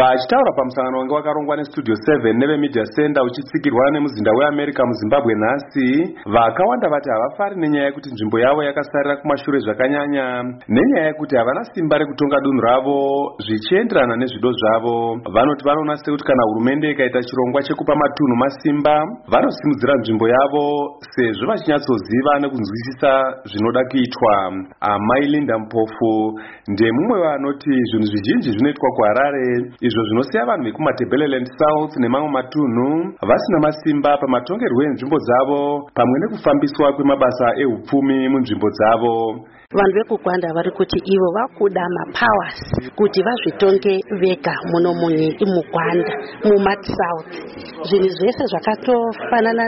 vachitaura pamusangano wange wakarongwa nestudio 7 nevemedia center uchitsikirwa nemuzinda weamerica muzimbabwe nhasi. Vakawanda vati havafari nenyaya yekuti nzvimbo yavo yakasarira kumashure zvakanyanya. Nenyaya yekuti havana simba rekutonga dunhu ravo zvichienderana nezvido zvavo. Vanoti vanoona sekuti kana hurumende ikaita chirongwa chekupa matunhu masimba vanosimudzira nzvimbo yavo sezvo vachinyatsoziva nekunzwisisa zvinoda kuitwa. Amai linda mpofu ndemumwe vanoti zvinhu zvizhinji zvinoitwa kuharare izvo zvinosiya vanhu vekumatebeleland south nemamwe matunhu vasina masimba pamatongerwo enzvimbo dzavo pamwe nekufambiswa kwemabasa eupfumi munzvimbo dzavo. Vanhu vekugwanda vari kuti ivo vakuda mapowers kuti vazvitonge vega muno mugwanda mumatsouth zvinhu zvese zvakatofanana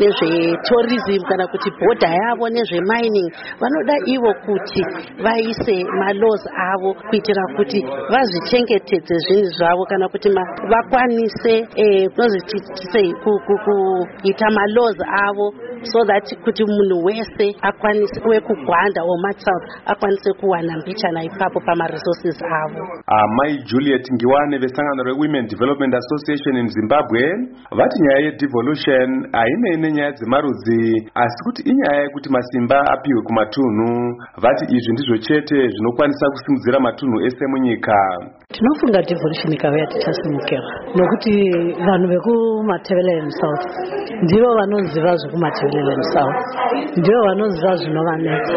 nezvetourism kana kuti bhodha yavo nezvemining vanoda ivo kuti vaise malaws avo kuitira kuti vazvichengetedze zvinhu zvavo kana kuti vakwanise kunozi tisei kuita malaws avo so that kuti munhu wese akwanise wekugwanda omatsouth akwanise kuwana mbichana ipapo pamaresources avo. Amai juliet ngiwane vesangano rewomen development association in zimbabwe vati nyaya yedevolution hainei nenyaya dzemarudzi asi kuti inyaya yekuti masimba apiwe kumatunhu vati izvi ndizvo chete zvinokwanisa kusimudzira matunhu ese munyika. Tinofunga devolution ikauya tichasimukira nokuti vanhu vekumateveleland south ndivo vanoziva zvekumateveleland south ndivo vanoziva zvinovanetsa.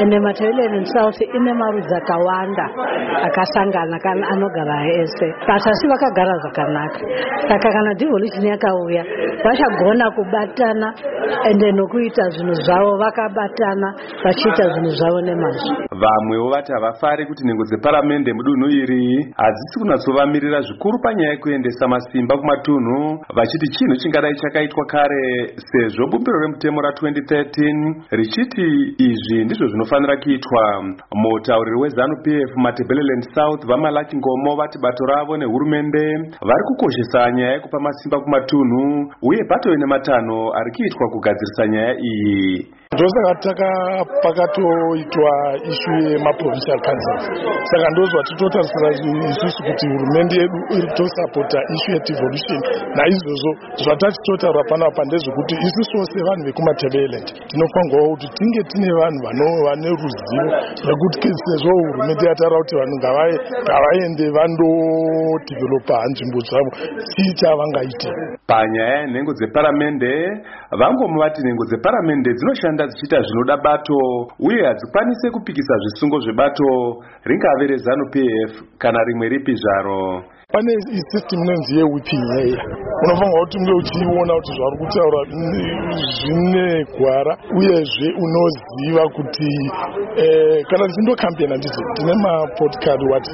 Ende mateveleland south ine marudzi akawanda akasangana kana anogara ese. But asi vakagara zvakanaka. Saka kana devolution yakauya vachagona kubatana ende nokuita zvinhu zvavo vakabatana vachiita zvinhu zvavo nemazvo. Vamwewo vati havafari kuti nhengo dzeparamende mudunhu iri hadzisi kunatsovamirira zvikuru panyaya yekuendesa masimba kumatunhu vachiti chinhu chingadai chakaitwa kare sezvo bumbiro remutemo ra2013 richiti izvi ndizvo zvinofanira kuitwa. Mutauriri wezanup f matebeleland south vamalaki ngomo vati bato ravo nehurumende vari kukoshesa nyaya yekupa masimba kumatunhu uye patove nematanho ari kuitwa ku gajirtanya i ndosaka takapakatoitwa ishu yemaprovincial councils saka ndozva titotarisira isusu kuti hurumende yedu iri kutosapota ishu yedevolution naizvozvo zvatachitotaura panapa ndezvekuti isusu sevanhu vekumatebeleland tinofanirwawo kuti tinge tine vanhu vane ruzivo rekuti sezvo hurumende yataura kuti vanhu ngavaende vandodevelopa nzvimbo dzavo. Chii chavangaite panyaya yenhengo dzeparamende vangomu vati nhengo dzeparamende dzinoshanda dzichiita zvinoda bato uye hadzikwanise kupikisa zvisungo zvebato ringave rezanup f kana rimwe ripi zvaro. Pane isystem inonzi yewiping yeya unofanirwa kuti unge uchiiona kuti zvari kutaura zvine gwara uyezve unoziva kuti eh, kana tichindokambena ndizo tine mapodcard wat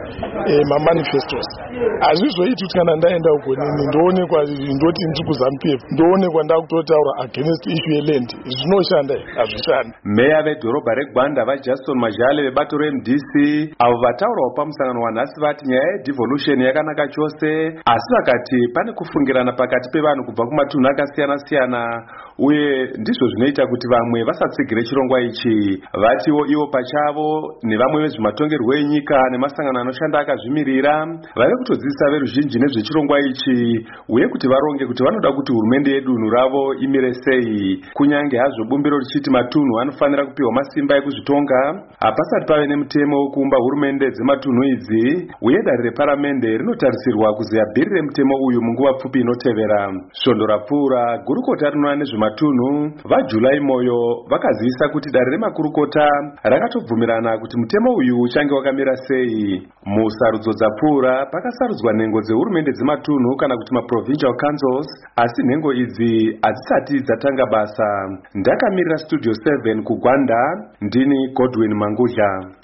eh, mamanifestos hazvizoiti kuti kana ndaenda ugonini ndoonekwa ndoti ndiri f ndoonekwa ndakutotaura against issue yeland. Zvinoshanda hazvishandi. Meya vedhorobha regwanda vajuston majale vebato remdc avo vataurawo pamusangano wanhasi vati nyaya yedevolution yakanaka chose. Asi vakati pane kufungirana pakati pevanhu kubva kumatunhu akasiyana-siyana. Uye ndizvo zvinoita kuti vamwe vasatsigire chirongwa ichi. Vatiwo ivo pachavo nevamwe vezvematongerwo enyika nemasangano anoshanda akazvimirira. Vave kutodzidzisa veruzhinji nezvechirongwa ichi uye kuti varonge kuti vanoda kuti hurumende yedunhu ravo imire sei. Kunyange hazvo bumbiro richiti matunhu anofanira kupiwa masimba ekuzvitonga hapasati pave nemutemo wekuumba hurumende dzematunhu idzi uye dare reparamende rinotarisirwa kuzeya bhiri remutemo uyu munguva pfupi inotevera. Svondo rapfuura gurukota rinoona nezvematunhu vajulai moyo vakazivisa kuti dare remakurukota rakatobvumirana kuti mutemo uyu uchange wakamira sei. Musarudzo dzapfuura pakasarudzwa nhengo dzehurumende dzematunhu kana kuti maprovincial councils asi nhengo idzi hadzisati dzatanga basa. Ndakamirira studio 7 kugwanda ndini godwin mangudla